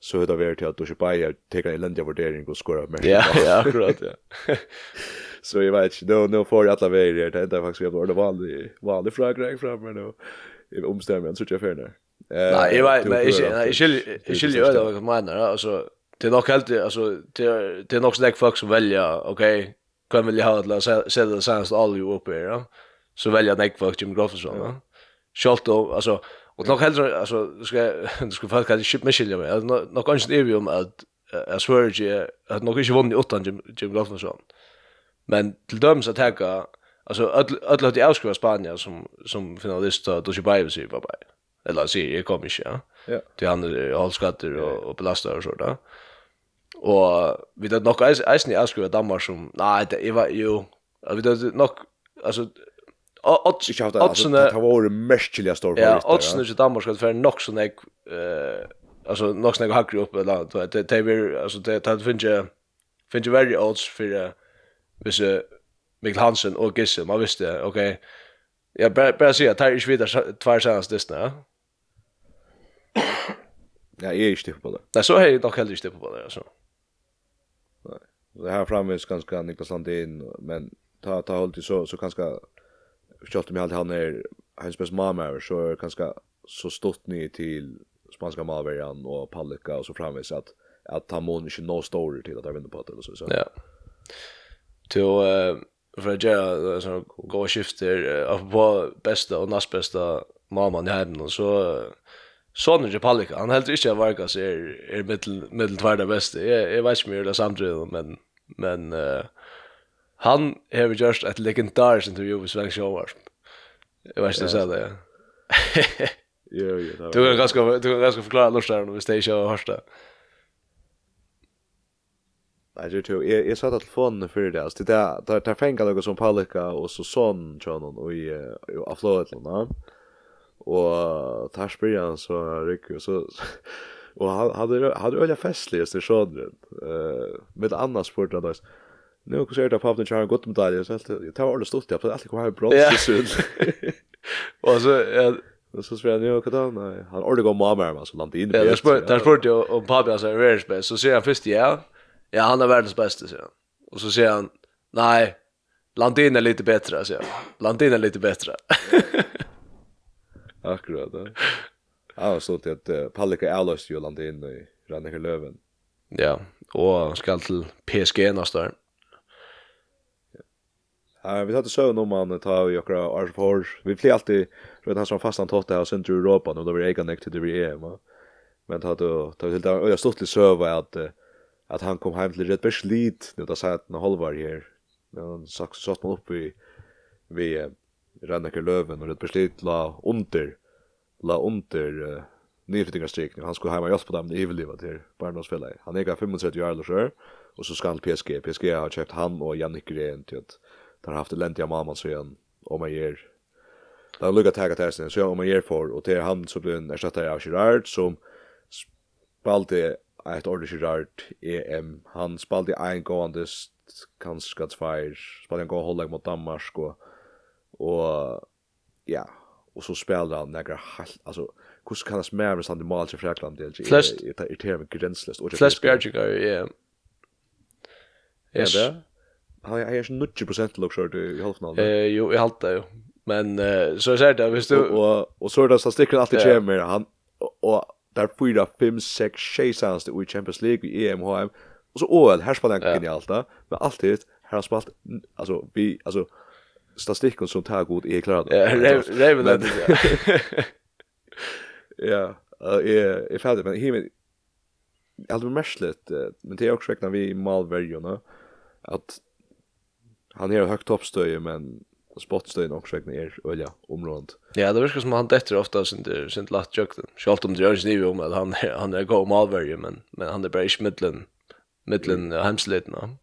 så hur det var till att du ska bara ta en ländig värdering och skora mer. Ja, ja, akkurat, ja. så jag vet inte, nu får jag alla vägar, det är faktiskt jag borde vanlig, vanlig fråga fram men nu omstämmer jag, så jag för Eh, Nej, jag vet, men jag skiljer ju vad jag menar, alltså det är nog helt, alltså det är nog så folk som väljer, okej, kan väl jag ha att sälja det senast all ju uppe här, så väljer jag folk Jim Grofferson, ja. då alltså, Och nog hellre alltså ska du ska fast kanske ship Michel ja. Nog kanske det är ju om att jag svär ju att nog inte vunnit åttan Jim Jim Lofnason. Men till döms att ta alltså öll alla de avskriva Spanien som som finalist då då ju bye sig bara. Eller så är kommer inte ja. Ja. De andra hållskatter och och belastar och så där. Och vi det nog är är ni avskriva Danmark som nej det var ju vi det nog alltså Odds och haft alltså det har det mäskliga stor för. Ja, odds nu i Danmark ska för nog så nek eh alltså nog sån jag hackar upp eller något det det blir alltså det det finns ju finns ju very odds för vis Mikkel Hansen och Gissel man visste okej. Ja, bara bara säga tar ju vidare två chanser dess nu. Ja, jag är stipp på det. Nej, så är jag nog heller inte på det alltså. Nej. Det här framme är ganska Niklas Landin men ta ta håll till så så ganska kjøtt med alltid han er hans best mamma så er kanskje så stort ni til spanska malverjan og pallika og så framvis at at han må ikke nå story til at han vinner på det eller så. Ja. Til å för att göra så gå skifter av på bästa och näst bästa mamman i hemmen och så Sonny pallika han helt inte Vargas er, är middel middel tverda bästa. Jag jeg vet ikke mye det samtidig men men eh Han har gjort et legendarisk intervju med Svensk Sjåvars. Jeg vet ikke om du sa det. ja. Jo, jo. Du kan ganska du kan ganska förklara Lars där om stage och hörsta. Nej, det tror jag. Jag satt att telefonen för det alltså. Det där där fänkar något som Palika och så son John och i och aflåtlarna. Och tar spyrjan så rycker så och hade hade öliga festligast i sjön. Eh med annars sport då. Nu kus är det på den chara gott medalj så jag tar ordentligt stort. jag på allt kvar brott så Och så Och så spelar jag då. han han ordentligt går mamma men så landet in. Ja, där sport där spurt jag om pappa så är det bäst. Så säger han först ja. Ja, han är världens bästa så. Och så säger han nej, Landin är lite bättre så. Landin är lite bättre. Akkurat. Ja, så att uh, Pallika Allos ju landade in i Ranneker Löven. Ja, och han ska till PSG nästa år. Ja, vi hade sövn om man tar vi och Ars för. Vi blir alltid för att han som fastan tåt här och sen till Europa nu då vi äger nekt till det EM. Men hade då helt där jag stod till söva att att han kom hem till rätt beslit nu då sa att en halv här. Men så så man upp vi vi Rannaker Löven och rätt beslit la under la under nedflyttingarstrykning. Han skulle hemma hjälpa på dem det överleva till Barnåsfälla. Han är 35 år och så ska han PSG. PSG har köpt han och Jannik Gren till att där har haft lentiga mamman så igen. Om man ger Det har lukket tagget testen så om man gjør for, og til han så blir en ersättare av Gerard som spalte ett ordentlig Gerard EM. Han spalte en gående, kanskje tveir, spalte en gående hållag mot Danmark, och, och ja, och så spelar han några halt alltså hur kan det smära sånt i mål till Fräkland? Det är irriterar mig gränslöst och Flash Berger ja Ja, det har jag är 90 luxor i halvfinalen. Eh jo, jag halta ju. Men eh, så är det visst du och och så är det så sticker alltid ja. chamber han och där fyra fem sex chasans i Champions League i EM HM. Och så OL här spelar han genialt då, Men alltid här har spalt alltså vi alltså statistiken som tar god är klar. Ja, Raven det. Ja, eh är färdig men himmen Alltså mestligt, men det är också räknar vi i att han är högt toppstöje men spotstöjen också vegna är ølja området. Ja, det verkar som han detter ofta sin, sin latt jøkten. Sjalt om det gjør ikke om att han, han är god malvärje men, men han är bara i middelen, middelen mm. hemslitene.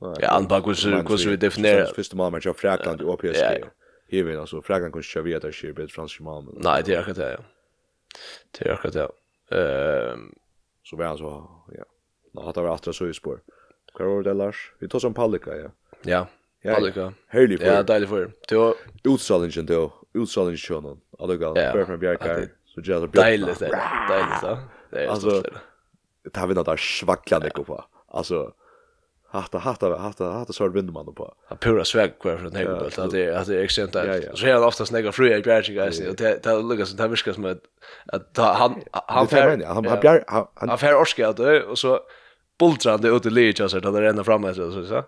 Ja, han bare hur vi definerer... Første mann er ikke Frakland i OPSG. Ja, ja. Hivin, altså, Frakland kunne ikke vi at det skjer bedre fransk mann. Nei, det är akkurat det, ja. Det är akkurat det, Ehm Så var han så, ja. Nå hatt han vært atra så i spår. Ja. Hva var det, Lars? Vi tar som Pallika, ja. Ja, ja Pallika. Herlig for. Ja, deilig for. Til Utstrålingen til Utstrålingskjønnen. Allega, Bjørn fra Bjerkar. Så gjør det Deilig, det er deilig, da. Det er stort. Det har vi något svacklande ja. på. Alltså hatta hatta hatta hatta så vinner man på. Han pura svag kvar från Hegelbult att det att det är extremt där. Så han ofta snägga fru i Bjerg guys och det det lukar som det viskar som att att han han han han han han orska att och så bultrande ut i lir så där ända fram så så så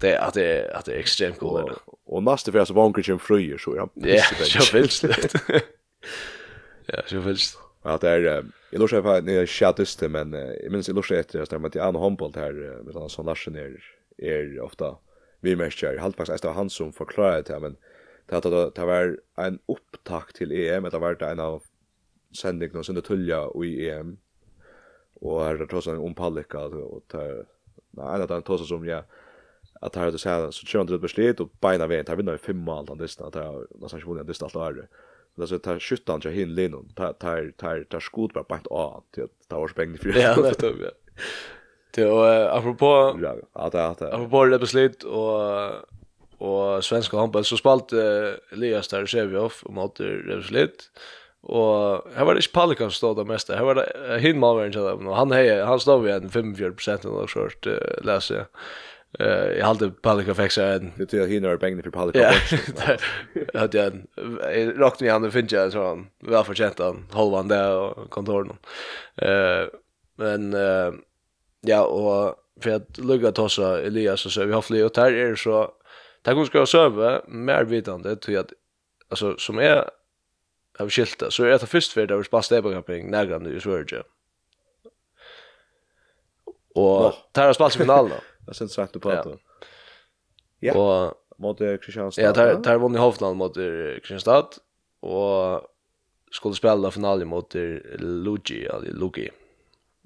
det att det att det är extremt coolt och och nästa för så vanker Jim Fryer så ja jag vill slut ja jag vill Ja, det är jag låtsas att ni chattas det men jag minns jag låtsas efter att det var en handboll här med han som Larsen är är ofta vi mäster halt faktiskt att han som förklarade det men det att det var en upptakt till EM det var en av sändningen som det tulja i EM och är det trots en pallicka och tar nej det är trots som jag att tar det så här så kör det beslut och beina vägen tar vi nog fem mål den nästan att jag nästan inte vunnit det allt är det så tar skjuttan jag hin linon tar tar tar tar skot bara på ett a till att ta vars för ja det tror jag Det och apropå ja att att apropå det beslut och och svenska handboll så spalt Elias där Sevjov och Matter Revslit. Og her var det ikke Pelikan som stod det meste. Her var det hinn malveren til dem. Og han, hei, han stod vi en 45% av sort, uh, leser jeg. Uh, jeg halte Pelikan fikk seg en... Det er hinn var bengene for Pelikan. Ja, det hadde jeg en... Jeg råkte meg han, det finnes jeg, sånn, han var fortjent han, holde han det og kontoren. Uh, men, uh, ja, og for at lukka tossa Elias og så, vi har fly, og der er så... Der kunne skrive søve, mer vitande, til at, altså, som er av skilta, så er det först fyrir det var spast ebakamping nægrande i Sverige. Og det her har spalt finalen da. Det er sagt du prater. Ja, og, mot Kristianstad. Ja, det her vann i Hovland mot Kristianstad, og skulle spela finalen mot Luigi eller Lugi.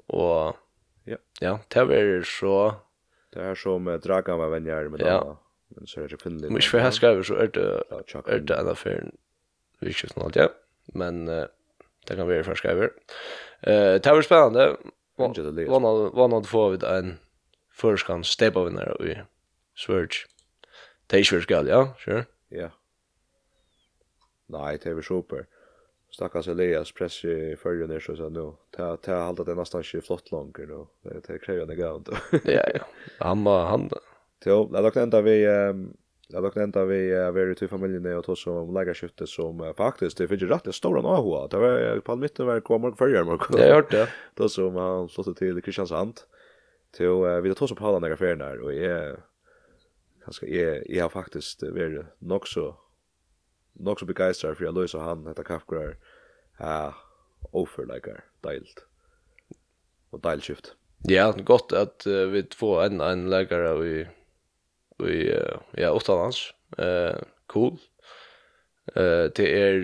Og ja, ja det var så... Det er med Dragan var venner med ja. Men så er det finnelig. Men ikke for jeg skriver så er det, er det en affæren utskiften alt, ja. Men uh, det kan være først ferske Uh, Det var spennende. Vann hadde få vidt en førskan stebavinnere i Sverige. Det er ikke først galt, ja, sure. Ja. Nei, det er super. Stakkars Elias press i förrjun är så så nu. Ta ta hålla det nästan inte flott långt nu. Det det kräver det gott. Ja ja. Han var han. Jo, det låg ända vi ehm Jag dock ända vi är vi till familjen och tog som lägger skifte som faktiskt det finns ju rätt stora nåhoa. Det var på mitten var kom och förra morgon. Jag hört det. Då som han slog till Kristiansand. Till vi tog så på alla några affärer där och är ganska är jag har faktiskt varit nog så nog så begeistrad för jag löser han detta kaffegrar. Ja, oförlägger dialed. Och deilskift. Ja, gott att vi två en en lägger och vi i ja utanlands. Eh cool. Eh det är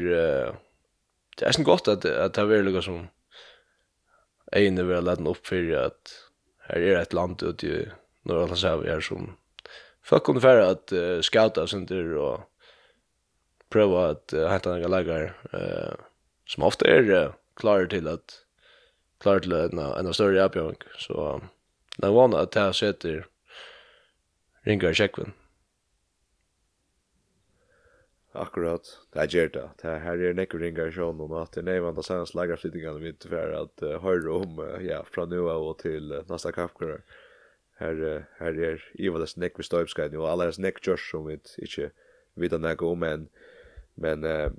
det är sen gott att att det är något som ene vill lägga upp för att här är ett land ute i norra Atlantshavet som folk kunde färra att uh, scouta center sånt där och prova att uh, hitta några lägar uh, som ofta är uh, klara till att klara till en, en större uppgång Så um, jag vana att ta sätter ringer i tjekkven. Akkurat, det er gjerne det. Det her er nekker ringer i sjån om at det er nevnt av sanns lagerflyttingene mitt for at uh, høyre om, uh, ja, fra nu av og til uh, nasta kaffkører. Her, uh, her er Ivales nekk vi støypskajden, og alle hans nekk kjørs som vi ikke vet nekk om, men, men uh,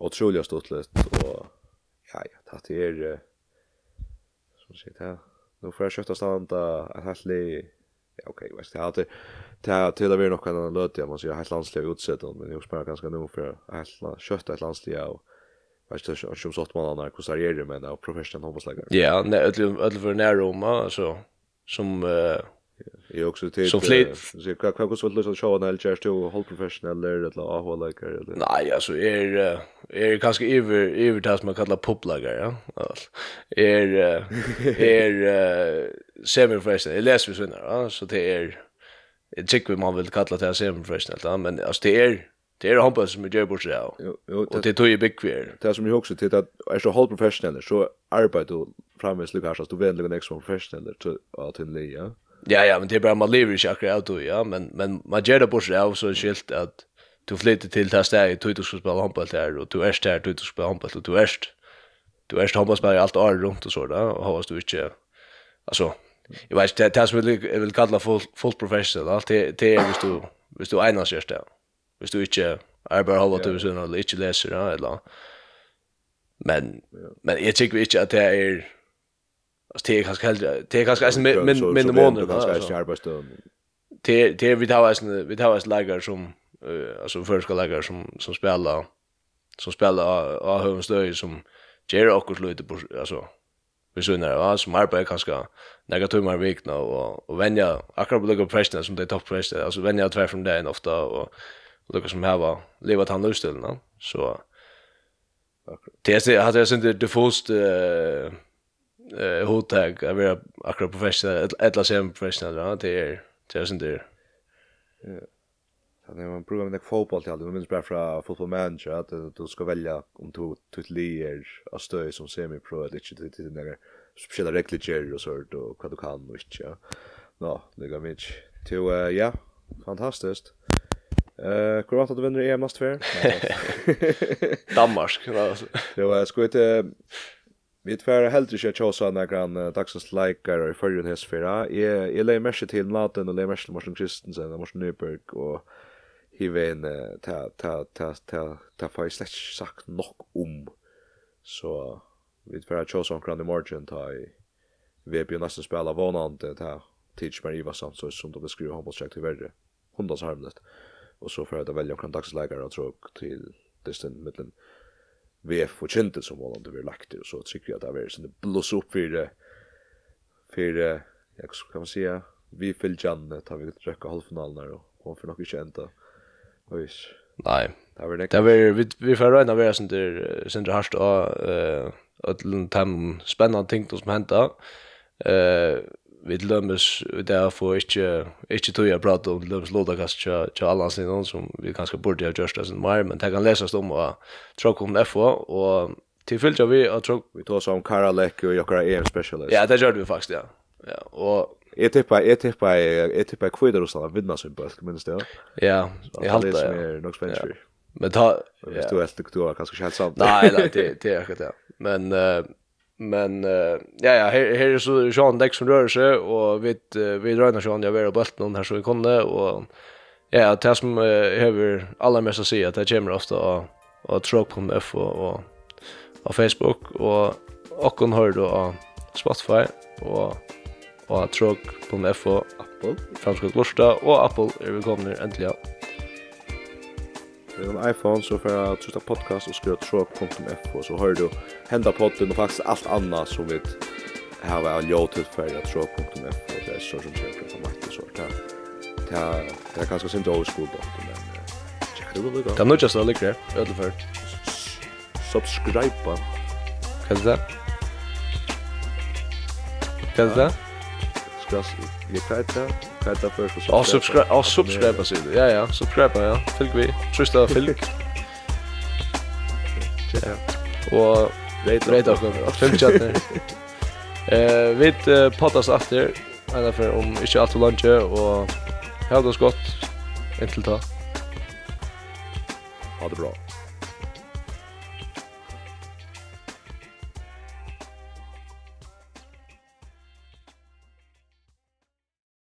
otrolig stortlet, og ja, ja, det er, uh, som sier det her, nå får jeg kjøpt å standa en halvlig okej, okay, visst, det hade ta till att vi nog kan låta måste så helt landsliga utsett men jag spelar ganska nog för helt kött ett landsliga och Vet du, som sagt man när hur det men av professionell hoppslag. Ja, nej, öll öll för när Roma så som eh Jag också till så flit så kan kan skulle lite show när jag står whole professional där att la ha like eller nej alltså är är kanske över över tas man kallar poplagar ja är är semi-professional eller läs vi svinner så det är Jeg tycker vi man vill kalla det semi professional men alltså det är det är hoppas som vi bort seg det tog ju big queer. Det som jag också till att är så halv professional så arbetar du framvis lukas her, så du vet lukk next som professionelle til å ja. Ja, ja, men det är bara man lever i akkurat av då, ja, men men man gör det på sig av så skilt att du flyttar till där stället, du du ska spela handboll där och du är där, du du ska spela handboll och du är du är handbollsspelare allt år runt och så där och har du inte alltså jag vet det tas som jag vill kalla full full professional allt det det är visst du visst du ena sig där. Visst du inte är bara hålla till såna eller inte läser eller men men jag tycker inte att det är Alltså det är kanske hellre det är kanske men men men de månader kanske är arbetsstund. Det det vi tar oss vi tar oss lägger som alltså förska lägger som som spelar som spelar av hövnstöj som ger och lite på alltså vi sunnar va som arbetar kanske några timmar i veckan och och vänja akkurat på lika pressna som det topp pressna alltså vänja tvär från det ofta och lika som här var levat han löstelna så Det är så har jag synd det första eh eh hotag att vara akkurat professionell eller sem professionell va det är det är sånt där. Ja. Så när man provar med fotboll till alldeles bara från fotboll manager att du ska välja om du till lier av stöj som semi pro det inte till den där speciella regler och sånt och vad du kan och inte. Nå, det går mycket. Till ja, fantastiskt. Eh, hur vart du vinner EM nästa vecka? Danmark. alltså. Det var skojigt Vi tver heldur ikkje tjósa nekran uh, dagsens leikar i fyrrjun hesfira. Jeg, jeg leir mersi til Naten og leir mersi til Morsen Kristensen og Morsen Nyberg og hivein uh, ta, ta, ta, ta, ta fai slett sagt nok om. Så vi tver tjósa omkran i morgen ta i VB og nesten spela vånande ta tids mer iva samt så som de beskriver håndbollsjakt til verre. Hundas harmlet. Og så fyrir jeg velja omkran dagsleikar og tråk til distan mittlen. VF og kjente som målande vi lagt det, og så tycker jag att det har sånn blås upp för, för jag kan man säga, vi fyll Janne, tar vi röka halvfinalen här, och hon får nog inte ända. Ojs. Nej. Det var det. var vi vi får räkna vi sånt där sånt där harst och eh ödlun tam spännande ting som hända. Eh vi til dømes det er for ikke, ikke tog jeg prate om til låta kast til, til alle hans innan som vi kanskje burde ha gjørst det sin mer, men det kan leses om og tråk om FO, og til fyllt vi og tråk... Vi tog som Karalek og jokkara EM specialist. Ja, det gjør vi faktisk, ja. ja og Jeg tippa, jeg tippa, jeg tippa kvidar Russland vinna sin bølg, minnes det, ja? Ja, jeg halte det, ja. Det er nok spennende. Men ta... Hvis du er, du er kanskje helt sant. Nei, nei, det er akkurat det. Men Men uh, ja ja, här här är så Sean Dex som rör sig och vi vi drar när Sean jag vill ha någon här så vi kunde och ja, det som över uh, alla mest att se att det kommer ofta och och tråk på F och och på Facebook och och hon hör då av Spotify och och tråk på F och Apple Franska Glosta och Apple är vi kommer äntligen Med en iPhone så får jag trycka podcast och skriva tråk.f och så hör du hända podden och faktiskt allt annat som vi har en till för att tråk.f och det är så som jag pratar om att det så här. Det är ganska synd att overskål bort men checka det väl då. Det är nog just det ligger där, ödel för. Subscribe. Kan du det? Kan du det? subscribe vi kvarta kvarta först och subscribe. subscribe och subscribe sig. Ja ja, subscribe ja. Fylg vi. Trista fylg. Ja. Och Reit reit ok. Fem chatter. Eh vi vit potas efter. alla för om inte allt för lunch och ha det så gott intill ta. Ha det bra.